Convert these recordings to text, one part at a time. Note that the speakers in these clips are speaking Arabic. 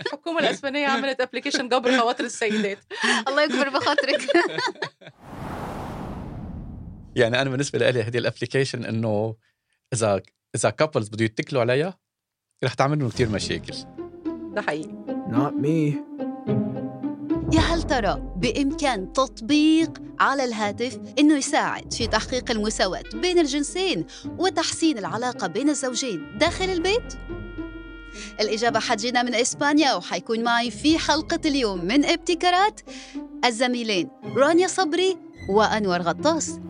الحكومة الأسبانية عملت application جبر خواطر السيدات الله يجبر بخاطرك يعني أنا بالنسبة لي هذه ال application إنه إذا إذا couples بده يتكلوا عليها رح تعمل لهم كثير مشاكل ده حقيقي Not me. يا هل ترى بإمكان تطبيق على الهاتف إنه يساعد في تحقيق المساواة بين الجنسين وتحسين العلاقة بين الزوجين داخل البيت؟ الإجابة حتجينا من إسبانيا وحيكون معي في حلقة اليوم من إبتكارات الزميلين رانيا صبري وأنور غطاس.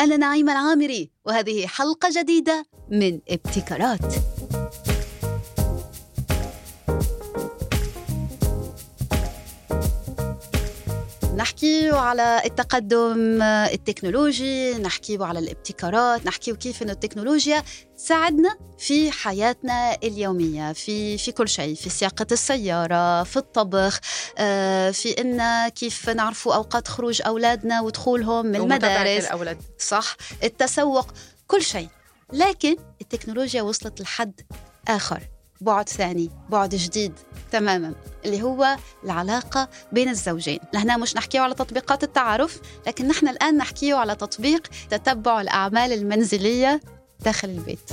أنا نعيمة العامري وهذه حلقة جديدة من إبتكارات. نحكي على التقدم التكنولوجي نحكي على الابتكارات نحكي كيف إنه التكنولوجيا تساعدنا في حياتنا اليومية في في كل شيء في سياقة السيارة في الطبخ آه، في إن كيف نعرفوا أوقات خروج أولادنا ودخولهم من المدارس. الأولاد. صح؟ التسوق كل شيء. لكن التكنولوجيا وصلت لحد آخر. بعد ثاني بعد جديد تماما اللي هو العلاقة بين الزوجين. لهنا مش نحكيه على تطبيقات التعارف لكن نحن الآن نحكيه على تطبيق تتبع الأعمال المنزلية داخل البيت.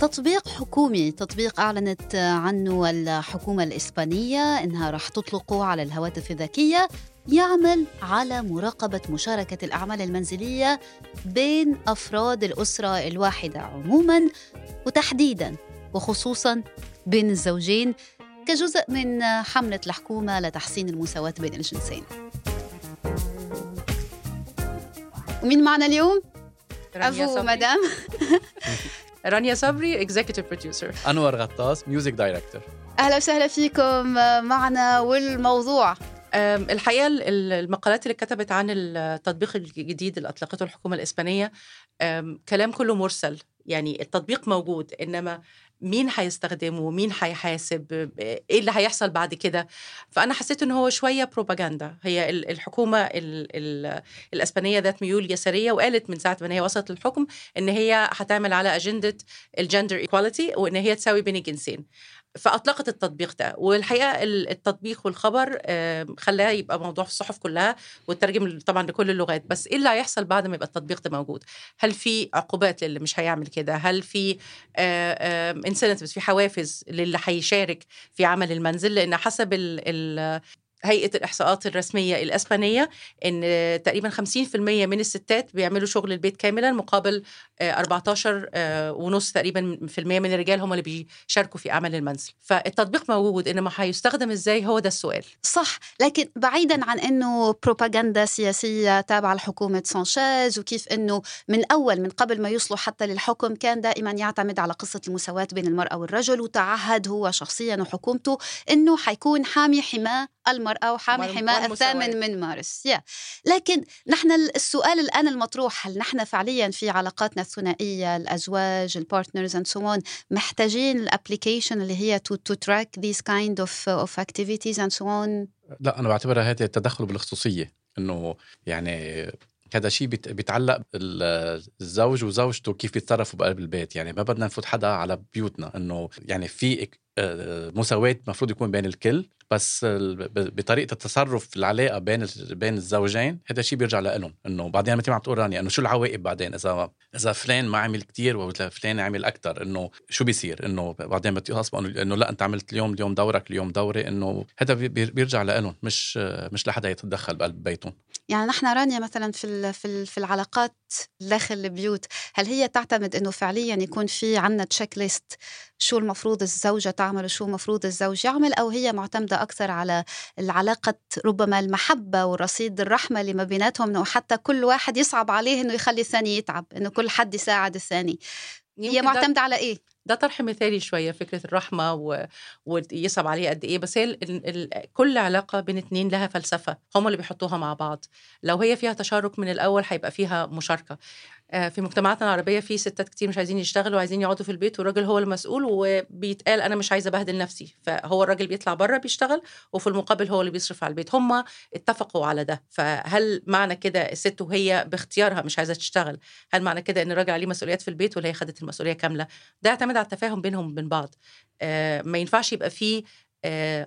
تطبيق حكومي تطبيق أعلنت عنه الحكومة الإسبانية إنها راح تطلقه على الهواتف الذكية. يعمل على مراقبة مشاركة الأعمال المنزلية بين أفراد الأسرة الواحدة عموماً وتحديداً وخصوصاً بين الزوجين كجزء من حملة الحكومة لتحسين المساواة بين الجنسين. ومين معنا اليوم؟ أبو صبري. مدام. رانيا صبري executive producer أنور غطاس music director أهلا وسهلا فيكم معنا والموضوع. الحقيقة ال- ال- المقالات اللي كتبت عن التطبيق الجديد اللي اطلقته الحكومة الإسبانية كلام كله مرسل. يعني التطبيق موجود إنما مين هيستخدمه؟ مين هيحاسب؟ إيه اللي هيحصل بعد كده؟ فأنا حسيت إن هو شوية بروباغندا هي ال- الحكومة ال ال الإسبانية ذات ميول يسارية وقالت من ساعة ما هي وصلت للحكم إن هي هتعمل على أجندة ال gender equality وإن هي تساوي بين الجنسين. فأطلقت التطبيق ده. والحقيقة ال- التطبيق والخبر خلاه يبقى موضوع في الصحف كلها وترجم طبعا لكل اللغات. بس إيه اللي هيحصل بعد ما يبقى التطبيق ده موجود؟ هل في عقوبات للي مش هيعمل كده؟ هل في incentives في حوافز للي هيشارك في عمل المنزل؟ لأن حسب هيئة الإحصاءات الرسمية الإسبانية إن تقريبا 50% من الستات بيعملوا شغل البيت كاملا مقابل آه، 14 آه، ونص تقريبا في المية من الرجال هم اللي بيشاركوا في عمل المنزل. فالتطبيق موجود إنما هيستخدم إزاي هو ده السؤال. صح لكن بعيدا عن إنه بروباغندا سياسية تابعة لحكومة سانشيز وكيف إنه من أول من قبل ما يوصلوا حتى للحكم كان دائما يعتمد على قصة المساواة بين المرأة والرجل وتعهد هو شخصيا وحكومته إنه حيكون حامي حماة وال- حماه والمساواة. الثامن من مارس. يا لكن نحن السؤال الآن المطروح هل نحن فعليا في علاقاتنا الثنائية الأزواج ال partners and so محتاجين ال application اللي هي to, to track these kind of, of activities and so on لا أنا بعتبرها هذا التدخل بالخصوصيه إنه يعني هذا شيء بيت- بيتعلق ال- الزوج وزوجته كيف بيتصرفوا بقلب البيت. يعني ما بدنا نفوت حدا على بيوتنا إنه يعني في آه، مساواة المفروض يكون بين الكل بس ال- ب- بطريقة التصرف العلاقة بين بين الزوجين هذا شيء بيرجع لهم إنه بعدين مثل ما عم تقول رانيا إنه شو العواقب بعدين؟ إذا إذا فلان ما عمل كتير ولا فلان عمل أكثر إنه شو بيصير؟ إنه بعدين بتخاصموا إنه لا أنت عملت اليوم اليوم دورك اليوم دوري إنه هذا بي- بي- بيرجع لهم مش مش لحدا يتدخل بقلب بيتهم. يعني نحن رانيا مثلا في في في العلاقات داخل البيوت هل هي تعتمد إنه فعليا يكون في عنا تشيك ليست شو المفروض الزوجة تعمل وشو المفروض الزوج يعمل أو هي معتمدة أكثر على العلاقة ربما المحبة والرصيد الرحمة اللي ما بيناتهم إنه حتى كل واحد يصعب عليه إنه يخلي الثاني يتعب إنه كل حد يساعد الثاني. هي معتمدة على إيه؟ ده طرح مثالي شوية فكرة الرحمة و... ويصعب عليه قد إيه بس هي ال... ال... كل علاقة بين اتنين لها فلسفة هم اللي بيحطوها مع بعض. لو هي فيها تشارك من الأول هيبقى فيها مشاركة. آه، في مجتمعاتنا العربيه في ستات كتير مش عايزين يشتغلوا وعايزين يقعدوا في البيت والراجل هو المسؤول وبيتقال أنا مش عايزة أبهدل نفسي. فهو الراجل بيطلع بره بيشتغل وفي المقابل هو اللي بيصرف على البيت. هم اتفقوا على ده. فهل معنى كده الست وهي باختيارها مش عايزة تشتغل هل معنى كده إن الراجل عليه مسؤوليات في البيت ولا هي خدت المسؤولية كاملة؟ ده يعتمد على التفاهم بينهم وبين بعض. آه، ما ينفعش يبقى فيه آه،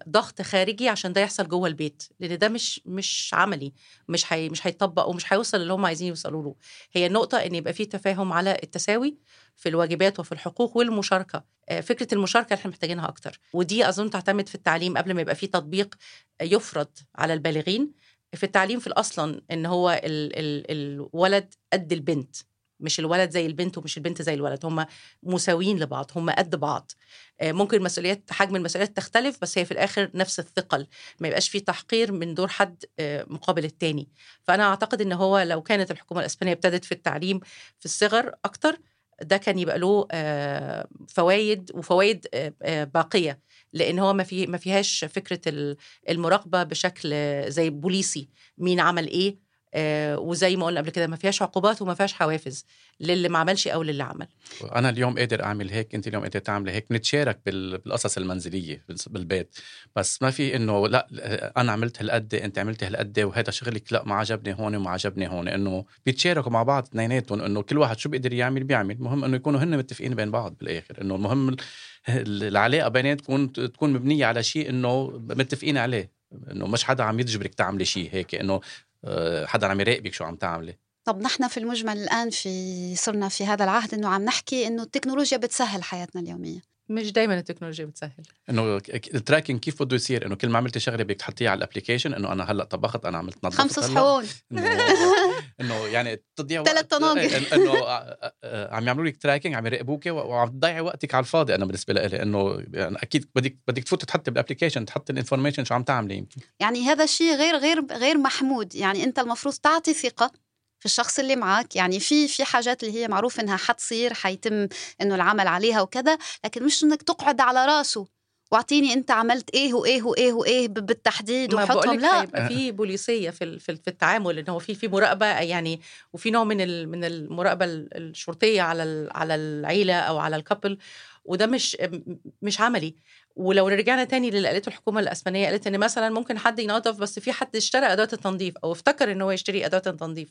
ضغط خارجي عشان ده يحصل جوه البيت لأن ده مش مش عملي مش هي مش هيطبق ومش هيوصل اللي هم عايزين يوصلوا له. هي النقطة إن يبقى في تفاهم على التساوي في الواجبات وفي الحقوق والمشاركة. آه، فكرة المشاركة إحنا محتاجينها أكتر. ودي أظن تعتمد في التعليم قبل ما يبقى في تطبيق يفرض على البالغين. في التعليم في الاصلا إن هو ال ال الولد قد البنت. مش الولد زي البنت ومش البنت زي الولد هم مساويين لبعض هم قد بعض. آه، ممكن المسؤوليات حجم المسؤوليات تختلف بس هي في الآخر نفس الثقل. ما يبقاش في تحقير من دور حد آه، مقابل التاني. فأنا أعتقد إن هو لو كانت الحكومة الإسبانية ابتدت في التعليم في الصغر أكتر ده كان يبقى له فوائد وفوائد باقية. لأن هو ما في ما فيهاش فكرة المراقبة بشكل زي بوليسي. مين عمل إيه؟ آه وزي ما قلنا قبل كده ما فيهاش عقوبات وما فيهاش حوافز للي ما عملش أو للي عمل. أنا اليوم قادر أعمل هيك أنت اليوم قادر تعمل هيك نتشارك بالقصص المنزلية بالبيت. بس ما في إنه لا أنا عملت هالقد أنت عملت هالقد وهذا شغلك لا ما عجبني هون وما عجبني هون. إنه بيتشاركوا مع بعض اثنيناتهم إنه كل واحد شو بيقدر يعمل بيعمل. المهم إنه يكونوا هن متفقين بين بعض بالآخر. إنه المهم العلاقة بيناتكم تكون مبنية على شيء إنه متفقين عليه. إنه مش حدا عم يجبرك تعملي شيء هيك. إنه آه، حدا عم يراقبك شو عم تعملي. طب نحن في المجمل الآن في صرنا في هذا العهد إنه عم نحكي إنه التكنولوجيا بتسهل حياتنا اليومية. مش دايما التكنولوجيا بتسهل. إنه ال tracking كيف بده يصير؟ إنه كل ما عملتي شغلة بدك تحطيها على ال application إنه أنا هلأ طبخت أنا عملت نظفت خمس صحون. يعني تضيع وقت ثلاث طناجر إنه عم يعملوا لك tracking عم يراقبوك وعم تضيعي وقتك على الفاضي أنا بالنسبة لي انه يعني أكيد بدك بدك تفوت تحطي بال application تحطي ال information شو عم تعملي. يمكن يعني هذا الشيء غير غير غير محمود. يعني أنت المفروض تعطي ثقة في الشخص اللي معك يعني في في حاجات اللي هي معروف إنها حتصير حيتم إنه العمل عليها وكذا لكن مش إنك تقعد على راسه. وأعطيني أنت عملت إيه وإيه وإيه وإيه بالتحديد وحطهم. لا. يبقى في بوليسية في في التعامل إن هو في في مراقبة يعني وفي نوع من من المراقبة الشرطية على على العيلة أو على الكابل وده مش مش عملي. ولو رجعنا تاني للي قالته الحكومة الأسبانية قالت إن مثلا ممكن حد ينظف بس في حد اشترى ادوات التنظيف أو افتكر إن هو يشتري ادوات التنظيف.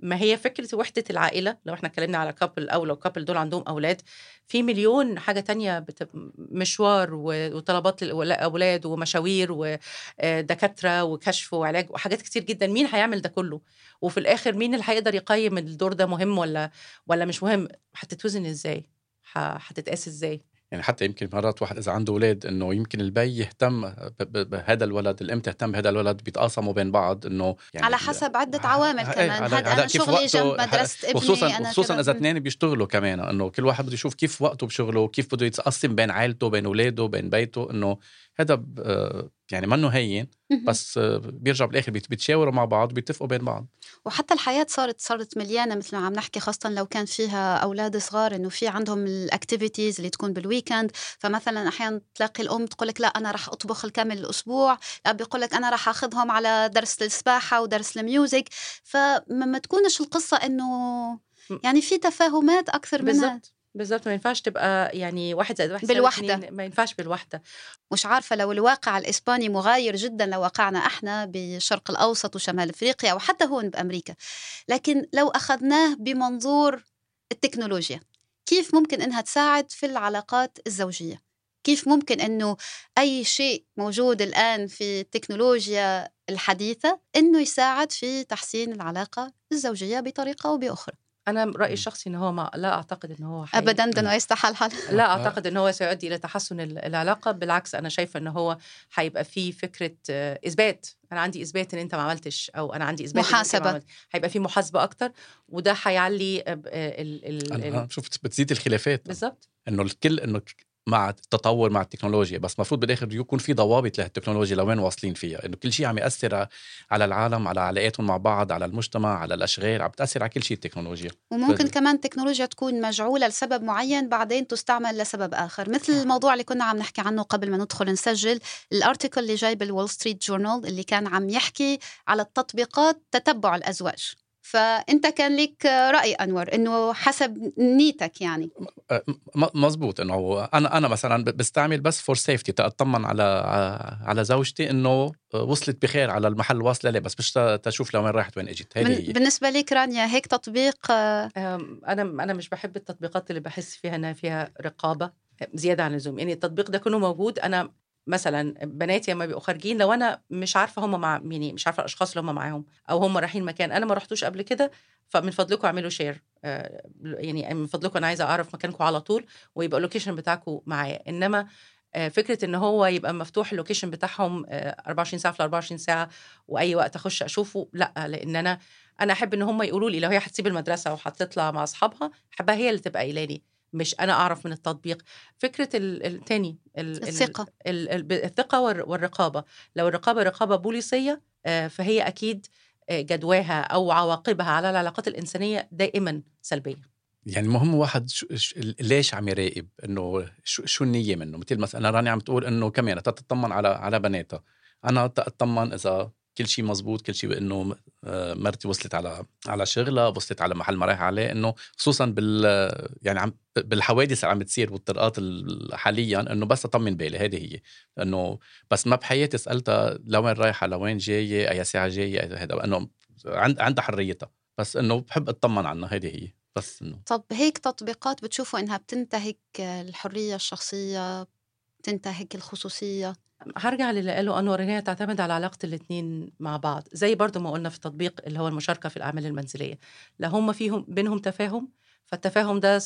ما هي فكرة وحدة العائلة لو إحنا اتكلمنا على couple أو لو couple دول عندهم أولاد في مليون حاجة تانية. مشوار وطلبات للاولاد ومشاوير ودكاتره وكشف وعلاج وحاجات كتير جدا. مين هيعمل ده كله؟ وفي الآخر مين اللي هيقدر يقيم الدور ده مهم ولا ولا مش مهم؟ هتتوزن إزاي؟ هتتقاس إزاي؟ يعني حتى يمكن مرات واحد إذا عنده أولاد إنه يمكن البي يهتم بهذا الولد الأم تهتم بهذا الولد بيتقاسموا بين بعض إنه يعني على حسب عدة عوامل كمان. هذا أنا شغلي جنب مدرسة ابني خصوصا أنا خصوصا إذا اثنين بيشتغلوا كمان إنه كل واحد بده يشوف كيف وقته بشغله كيف بده يتقسم بين عائلته بين أولاده بين بيته إنه هذا يعني منه هين بس بيرجع بالآخر بيتشاوروا مع بعض وبيتفقوا بين بعض. وحتى الحياة صارت صارت مليانة مثل ما عم نحكي خاصة لو كان فيها أولاد صغار إنه في عندهم ال activities اللي تكون بال weekend فمثلا أحيانا تلاقي الأم تقول لك لا أنا راح أطبخ الكامل الأسبوع. الأب بيقول لك أنا راح أخذهم على درس السباحة ودرس ال music. فما تكونش القصة إنه يعني في تفاهمات أكثر منها. بالظبط ما ينفعش تبقى يعني واحد زائد واحد بالوحدة. ما ينفعش بالوحدة. مش عارفة لو الواقع الإسباني مغاير جدا لو واقعنا إحنا بالشرق الأوسط وشمال أفريقيا وحتى هون بأمريكا. لكن لو أخذناه بمنظور التكنولوجيا كيف ممكن إنها تساعد في العلاقات الزوجية؟ كيف ممكن إنه أي شيء موجود الآن في التكنولوجيا الحديثة إنه يساعد في تحسين العلاقة الزوجية بطريقة أو بأخرى؟ أنا رأيي الشخصي إن هو ما لا أعتقد إن هو حي... ابدا ده إنه يستحل. حل لا أعتقد إن هو سيؤدي إلى تحسن العلاقة بالعكس أنا شايفة إن هو هيبقى فيه فكرة إثبات. أنا عندي إثبات إن أنت ما عملتش أو أنا عندي إثبات محاسبة. هيبقى في محاسبة أكتر وده هيعلي ال ال أنا شفت بتزيد الخلافات. بالظبط. إنه الكل إنه مع التطور مع التكنولوجيا بس المفروض بالآخر يكون في ضوابط للتكنولوجيا لوين واصلين فيها. إنه كل شيء عم يأثر على العالم على علاقاتهم مع بعض على المجتمع على الأشغال عم بتأثر على كل شيء التكنولوجيا. وممكن ف... كمان التكنولوجيا تكون مجعولة لسبب معين بعدين تستعمل لسبب آخر. مثل الموضوع اللي كنا عم نحكي عنه قبل ما ندخل نسجل ال article اللي جاي بال Wall Street Journal اللي كان عم يحكي على التطبيقات تتبع الأزواج. فأنت كان لك رأي أنور إنه حسب نيتك يعني. م- مزبوط إنه أنا أنا مثلا بستعمل بس for safety تأطمن على على زوجتي إنه وصلت بخير على المحل واصلة ليه بس مش ت- تشوف لوين راحت وين إجت بن- هذه هي. بالنسبة لك رانيا هيك تطبيق آه، أنا أنا مش بحب التطبيقات اللي بحس فيها إنها فيها رقابة زيادة عن اللزوم. يعني التطبيق ده كونه موجود أنا مثلا بناتي لما بيبقوا خارجين لو أنا مش عارفة هم مع يعني مش عارفة الأشخاص اللي هم معاهم أو هم رايحين مكان أنا ما رحتوش قبل كده فمن فضلكم اعملوا share يعني من فضلكم أنا عايزة أعرف مكانكم على طول ويبقى ال location بتاعكم معايا. إنما آه، فكرة إن هو يبقى مفتوح ال location بتاعهم آه، 24 ساعة في 24 ساعة وأي وقت أخش أشوفه لأ لأن أنا أنا أحب إن هم يقولوا لي لو هي هتسيب المدرسة وهتطلع مع أصحابها أحبها هي اللي تبقى قايله لي مش أنا أعرف من التطبيق. فكرة ال- التاني ال- ال- الثقة. ال- ال- الثقة والر- والرقابة. لو الرقابة رقابة بوليسية آه، فهي أكيد آه، جدواها أو عواقبها على العلاقات الإنسانية دائما سلبية. يعني مهم واحد شو شو ليش عم يراقب إنه شو, شو النية منه؟ مثل مثلا راني عم تقول إنه كمان تطمن على على بناتها. أنا تطمن إذا كل شيء مزبوط كل شيء انه آه، مرتي وصلت على على شغلها وصلت على محل ما رايحة عليه إنه خصوصا بال يعني عم بالحوادث اللي عم بتصير والطرقات ال- حاليا إنه بس أطمن بالي هذه هي. إنه بس ما بحياتي سألتها لوين رايحة لوين جاية أي ساعة جاية هذا إنه عند عندها حريتها. بس إنه بحب أطمن عنها هذه هي. بس إنه طب هيك تطبيقات بتشوفوا إنها بتنتهك الحرية الشخصية بتنتهك الخصوصية؟ هرجع للي قاله أنور إن هي تعتمد على علاقة الاثنين مع بعض زي برضو ما قلنا في التطبيق اللي هو المشاركة في الأعمال المنزلية لو هم فيهم بينهم تفاهم فالتفاهم ده.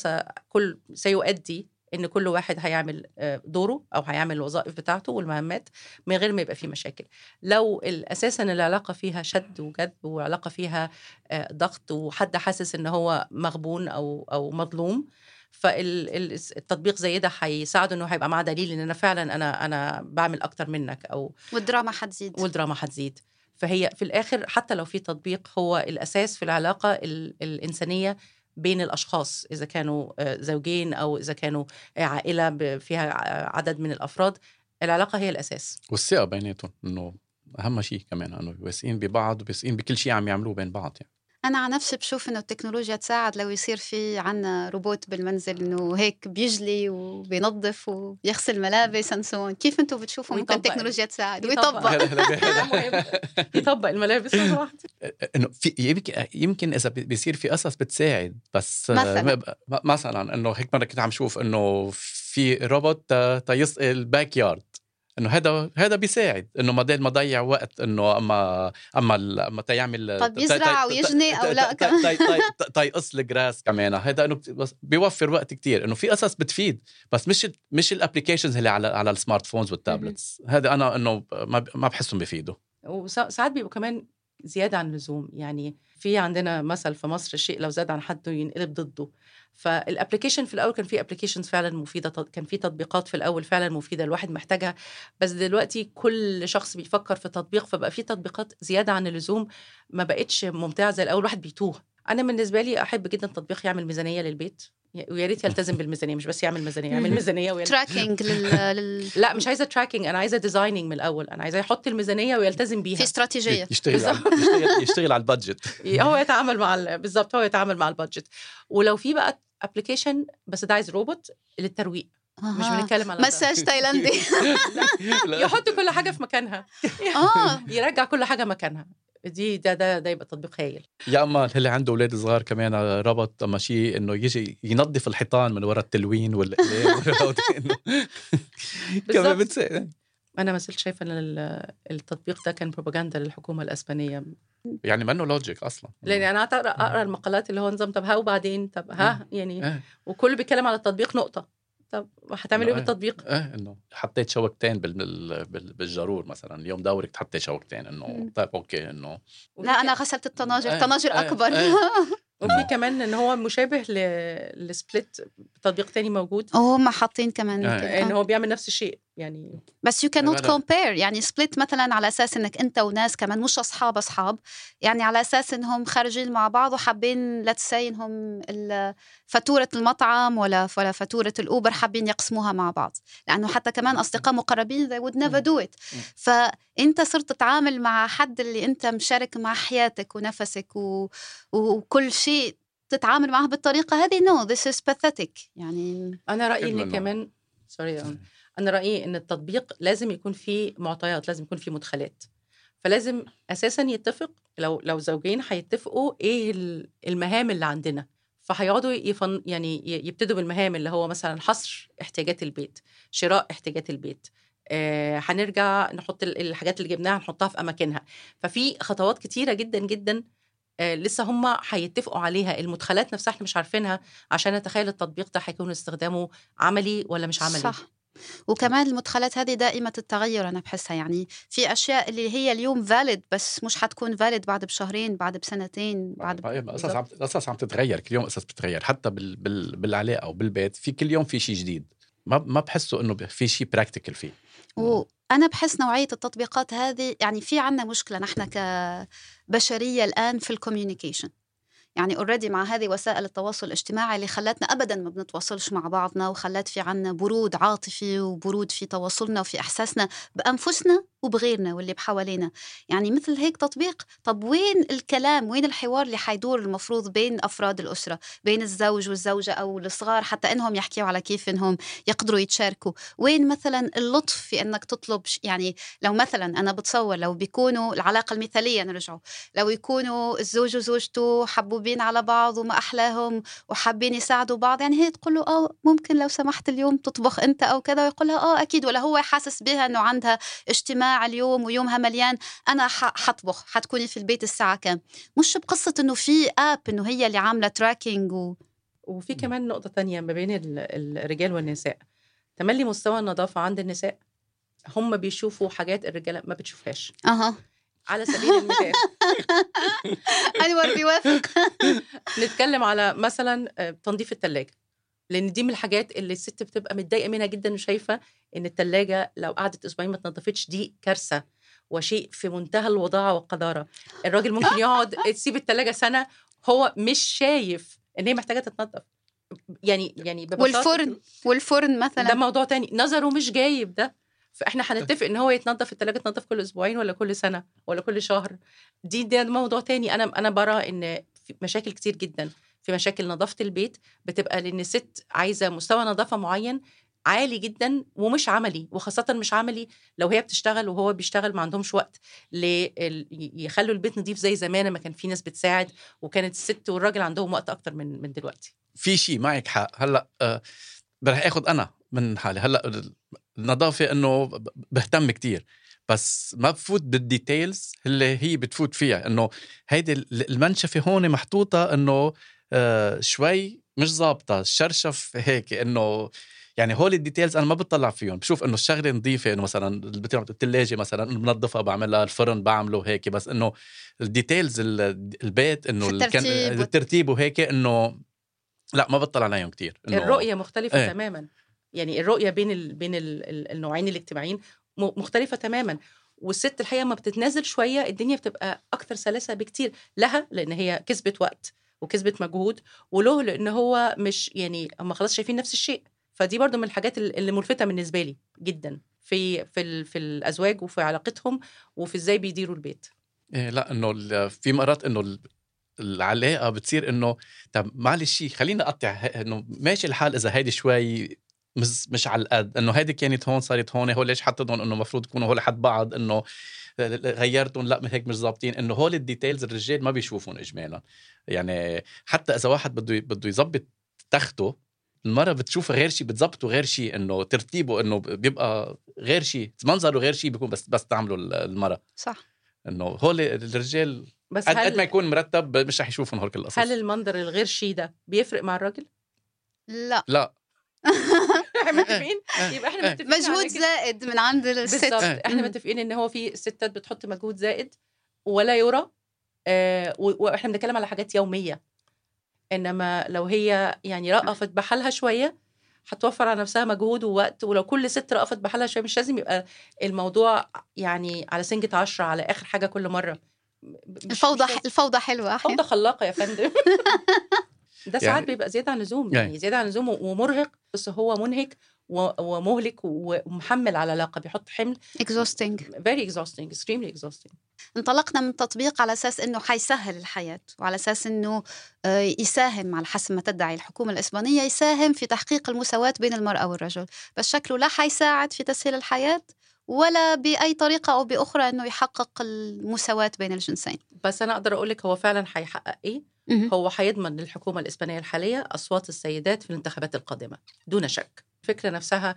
كل سيؤدي إن كل واحد هيعمل آه، دوره أو هيعمل الوظائف بتاعته والمهمات من غير ما يبقى في مشاكل لو أساسا العلاقة فيها شد وجذب وعلاقة فيها آه، ضغط وحد حاسس إن هو مغبون أو أو مظلوم فالتطبيق زي ده هيساعده إنه هيبقى معاه دليل إن أنا فعلا أنا أنا بعمل أكتر منك أو والدراما حتزيد والدراما هتزيد. فهي في الآخر حتى لو في تطبيق هو الأساس في العلاقة ال- الإنسانية بين الأشخاص إذا كانوا آه، زوجين أو إذا كانوا آه، عائلة ب- فيها ع- عدد من الأفراد العلاقة هي الأساس. والثقة بيناتهم إنه أهم شيء كمان إنه واثقين ببعض وواثقين بكل شيء عم يعملوه بين بعض يعني. أنا على نفسي بشوف إنه التكنولوجيا تساعد لو يصير في عنا روبوت بالمنزل إنه هيك بيجلي وبينظف وبيغسل ملابس on. كيف أنتم بتشوفوا ممكن. التكنولوجيا تساعد يطبق. ويطبق مهم. يطبق الملابس. إنه في يمكن يمكن إذا بي- بيصير في قصص بتساعد بس مثلاً. مثلا إنه هيك مره كنت عم شوف إنه في روبوت تيسقي ال backyard إنه هذا هذا بيساعد إنه بدل ما ضيع وقت إنه أما أما ال- أما تيعمل طب يزرع ويجني أو لا. كمان؟ تيقص ال grass كمان. هذا إنه بيوفر وقت كتير إنه في قصص بتفيد بس مش مش ال applications اللي على على ال smartphones وال tablets هذا أنا إنه ما ما بحسهم بيفيدوا وساعات بيبقوا كمان زيادة عن اللزوم يعني في عندنا مثل في مصر الشيء لو زاد عن حده ينقلب ضده. فال application في الأول كان في applications فعلا مفيدة كان في تطبيقات في الأول فعلا مفيدة الواحد محتاجها. بس دلوقتي كل شخص بيفكر في تطبيق فبقى في تطبيقات زيادة عن اللزوم ما بقتش ممتعة زي الأول الواحد بيتوه. أنا بالنسبة لي أحب جدا تطبيق يعمل ميزانية للبيت. ويا ريت يلتزم بالميزانية مش بس يعمل ميزانية يعمل ميزانية ويلتزم tracking لل... لل... لا مش عايزة tracking أنا عايزة designing من الأول أنا عايزة يحط الميزانية ويلتزم بيها. في استراتيجية. يشتغل على يشتغل, يشتغل على ال budget. هو يتعامل مع ال- بالظبط هو يتعامل مع ال budget. ولو في بقى application بس ده عايز روبوت للترويق مش. بنتكلم على. مساج تايلاندي يحط كل حاجة في مكانها. آه. يرجع كل حاجة مكانها. دي ده ده ده يبقى تطبيق هايل. يا أما اللي عنده أولاد صغار كمان ربط أما شيء إنه يجي ينظف الحيطان من وراء التلوين إنه كمان بالظبط. بتساعد أنا ما زلت شايفة إن ال- التطبيق ده كان بروباغندا للحكومة الأسبانية. يعني منه logic أصلا. لأن أنا قعدت أقرأ اقرا المقالات اللي هو نظام طب ها وبعدين؟ طب ها؟ يعني وكله بيتكلم على التطبيق نقطة. طب هتعمل إيه إيه. بالتطبيق إيه إنه حطيت شوكتين بال... بال... بال... بالجارور مثلا اليوم دورك حطيت شوكتين إنه. طيب okay إنه لا أنا غسلت الطناجر إيه، طناجر إيه، أكبر. وفي كمان إن هو مشابه ل... ل Split تطبيق تاني موجود وهم حاطين كمان. إن هو بيعمل نفس الشيء يعني. بس يو كانوت. كومبير يعني Split مثلا على أساس إنك أنت وناس كمان مش أصحاب أصحاب. يعني على أساس إنهم خارجين مع بعض وحابين let's say إنهم فاتورة المطعم ولا ولا فاتورة ال Uber حابين يقسموها مع بعض. لأنه حتى كمان أصدقاء مقربين they would never do it. فأنت صرت تتعامل مع حد اللي أنت مشارك مع حياتك ونفسك و... وكل شيء تتعامل معه بالطريقة هذه no no, this is pathetic. يعني أنا رأيي حلو ان إنه- كمان sorry أنا رأيي إن التطبيق لازم يكون فيه معطيات لازم يكون فيه مدخلات. فلازم أساسا يتفق لو لو زوجين هيتفقوا إيه ال- المهام اللي عندنا. فهيقعدوا يفن يعني يبتدوا بالمهام اللي هو مثلا حصر احتياجات البيت شراء احتياجات البيت آه هنرجع نحط ال- الحاجات اللي جبناها نحطها في أماكنها. ففي خطوات كتيرة جدا جدا آه لسه هم هيتفقوا عليها. المدخلات نفسها إحنا مش عارفينها عشان نتخيل التطبيق ده هيكون استخدامه عملي ولا مش عملي. صح. وكمان المدخلات هذه دائمة التغير أنا بحسها يعني في أشياء اللي هي اليوم valid بس مش حتكون valid بعد بشهرين بعد بسنتين بعد قصص عم قصص عم تتغير كل يوم قصص بتتغير حتى بال... بال... بالعلاقة وبالبيت في كل يوم في شيء جديد. ما ما بحسه إنه في شيء practical فيه. وأنا بحس نوعية التطبيقات هذه يعني في عنا مشكلة نحن كبشرية الآن في ال communication يعني already مع هذه وسائل التواصل الاجتماعي اللي خلتنا ابدا ما بنتواصلش مع بعضنا وخلت في عنا برود عاطفي وبرود في تواصلنا وفي إحساسنا بأنفسنا وبغيرنا واللي بحوالينا. يعني مثل هيك تطبيق طب وين الكلام؟ وين الحوار اللي حيدور المفروض بين أفراد الأسرة؟ بين الزوج والزوجة أو الصغار حتى إنهم يحكيوا على كيف انهم يقدروا يتشاركوا. وين مثلا اللطف في إنك تطلب يعني لو مثلا أنا بتصور لو بيكونوا العلاقة المثالية نرجعوا لو يكونوا الزوج وزوجته حبوبين على بعض وما أحلاهم وحابين يساعدوا بعض. يعني هي تقول له آه ممكن لو سمحت اليوم تطبخ أنت أو كذا ويقول لها آه أكيد. ولا هو حاسس بها إنه عندها اجتماع اليوم ويومها مليان. أنا ح- حطبخ حتكوني في البيت الساعة كام؟ مش بقصة إنه في app إنه هي اللي عاملة tracking و... وفي كمان نقطة تانية ما بين ال- الرجال والنساء. تملي مستوى النظافة عند النساء. هم بيشوفوا حاجات الرجالة ما بتشوفهاش. أها. على سبيل المثال. أنور بيوافق. نتكلم على مثلا آه، تنظيف الثلاجة لأن دي من الحاجات اللي الست بتبقى متضايقة منها جدا وشايفة إن الثلاجه لو قعدت أسبوعين ما اتنضفتش دي كارثة وشيء في منتهى الوضاعة والقذارة. الراجل ممكن يقعد تسيب الثلاجه سنة هو مش شايف إن هي محتاجة تتنضف يعني يعني ببساطة والفرن والفرن ده مثلا موضوع تاني. نظره مش جايب ده. فإحنا هنتفق إن هو يتنظف الثلاجه تنظف كل أسبوعين ولا كل سنة ولا كل شهر. دي ده موضوع تاني. أنا أنا برى إن في مشاكل كتير جدا. في مشاكل نظافة البيت بتبقى لإن الست عايزة مستوى نظافة معين عالي جدا ومش عملي وخاصة مش عملي لو هي بتشتغل وهو بيشتغل ما عندهمش وقت يخلوا البيت نظيف زي زمان لما كان في ناس بتساعد وكانت الست والراجل عندهم وقت أكتر من من دلوقتي. في شيء معك حق. هلأ آه رح اخذ أنا من حالي. هلأ النظافة إنه بهتم كتير. بس ما بفوت بالديتيلز اللي هي بتفوت فيها. إنه هيدي ال- المنشفة هون محطوطة إنه آه شوي مش ظابطة. الشرشف هيك إنه يعني هول ال details أنا ما بطلع فيهم. بشوف إنه الشغلة نظيفة إنه مثلا الثلاجه مثلا بنظفها بعملها الفرن بعمله هيك. بس إنه ال details ال- البيت إنه الترتيب؟ الترتيب وهيك إنه لا ما بطلع عليهم كتير. إنه- الرؤية مختلفة. إيه. تماما. يعني الرؤية بين ال... بين ال... ال- النوعين الاجتماعيين مختلفة تماما والست الحقيقة ما بتتنازل شوية الدنيا بتبقى أكتر سلاسة بكتير لها لأن هي كسبت وقت وكسبت مجهود وله لأن هو مش يعني هم خلاص شايفين نفس الشيء فدي برضو من الحاجات ال- اللي ملفتة بالنسبة لي جدا في في. في الأزواج وفي علاقتهم وفي إزاي بيديروا البيت إيه لا إنه في مرات إنه ال- العلاقة بتصير إنه طب معلش خلينا أقطع إنه ماشي الحال إذا هيدي شوي مش مش على القد إنه هيدي كانت هون صارت هون هول ليش حطيتهم؟ إنه المفروض يكونوا هول حد بعض إنه غيرتهم لأ هيك مش ظابطين. إنه هول الديتيلز الرجال ما بيشوفهم اجمالا. يعني حتى إذا واحد بده بده يظبط تخته المرة بتشوفه غير شيء بتظبطه غير شيء إنه ترتيبه إنه بيبقى غير شيء منظره غير شيء بيكون بس بس تعمله المرة. صح. إنه هول الرجال بس قد قد ما هل يكون مرتب مش رح يشوفهم هول كل القصص. هل المنظر الغير شي ده بيفرق مع الراجل؟ لا. لا. متفقين يبقى إحنا إيه. متفقين مجهود. زائد من عند الست بالظبط إيه. إحنا. متفقين إن هو في ستات بتحط مجهود زائد ولا يرى آه و- وإحنا بنتكلم على حاجات يومية إنما لو هي يعني رأفت بحالها شوية هتوفر على نفسها مجهود ووقت ولو كل ست رأفت بحالها شوية مش لازم يبقى الموضوع يعني على سنجة عشرة على آخر حاجة كل مرة الفوضى. الفوضى حلوة أحيانا فوضى خلاقة يا فندم ده ساعات يعني- بيبقى زيادة عن اللزوم يعني- يعني زيادة عن اللزوم ومرهق بس هو منهك ومهلك ومحمل على العلاقه بيحط حمل exhausting. Very exhausting extremely exhausting. انطلقنا من تطبيق على أساس إنه حيسهل الحياة وعلى أساس إنه آه، يساهم على حسب ما تدعي الحكومة الإسبانية يساهم في تحقيق المساواة بين المرأة والرجل. بس شكله لا حيساعد في تسهيل الحياة ولا بأي طريقة أو بأخرى إنه يحقق المساواة بين الجنسين. بس أنا أقدر أقول لك هو فعلا هيحقق إيه. هو هيضمن للحكومة الإسبانية الحالية أصوات السيدات في الانتخابات القادمة دون شك. الفكرة نفسها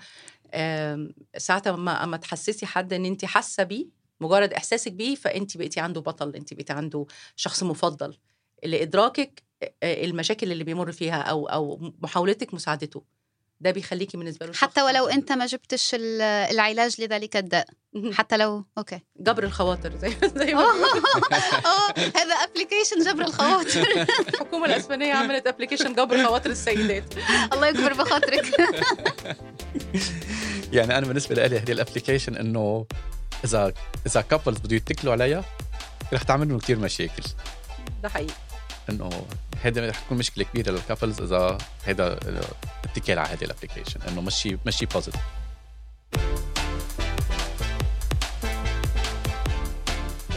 آم، ساعتها اما أما تحسسي حد إن انت حاسة بيه مجرد إحساسك بيه فانت بقيتي عنده بطل انت بقيتي عنده شخص مفضل. لإدراكك آه، المشاكل اللي بيمر فيها أو أو محاولتك مساعدته. ده بيخليكي بالنسبة له حتى ولو انت ما جبتش ال- العلاج لذلك الداء. حتى لو okay. جبر الخواطر زي زي ما هذا application جبر الخواطر. الحكومة الأسبانية عملت application جبر خواطر السيدات. الله يكبر بخاطرك. يعني أنا بالنسبة لي هذه ال application إنه إذا إذا couples بده يتكلوا عليها رح تعمل لهم كثير مشاكل. ده حقيقي. إنه هذا رح تكون مشكلة كبيرة لل couples إذا هذا اتكال على هذه ال application انه مش شي مش شي positive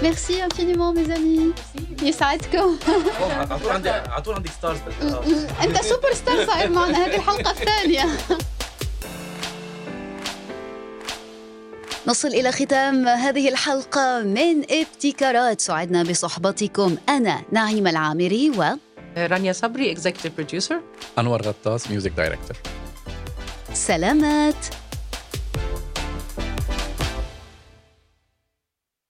merci infiniment mes amis يسعدكم على طول عندي على طول عندك stars أنت سوبر ستار صاير معنا. هذه الحلقة الثانية. نصل إلى ختام هذه الحلقة من ابتكارات. سعدنا بصحبتكم. أنا نعيمة العامري و رانيا صبري executive producer أنور غطاس music director سلامات.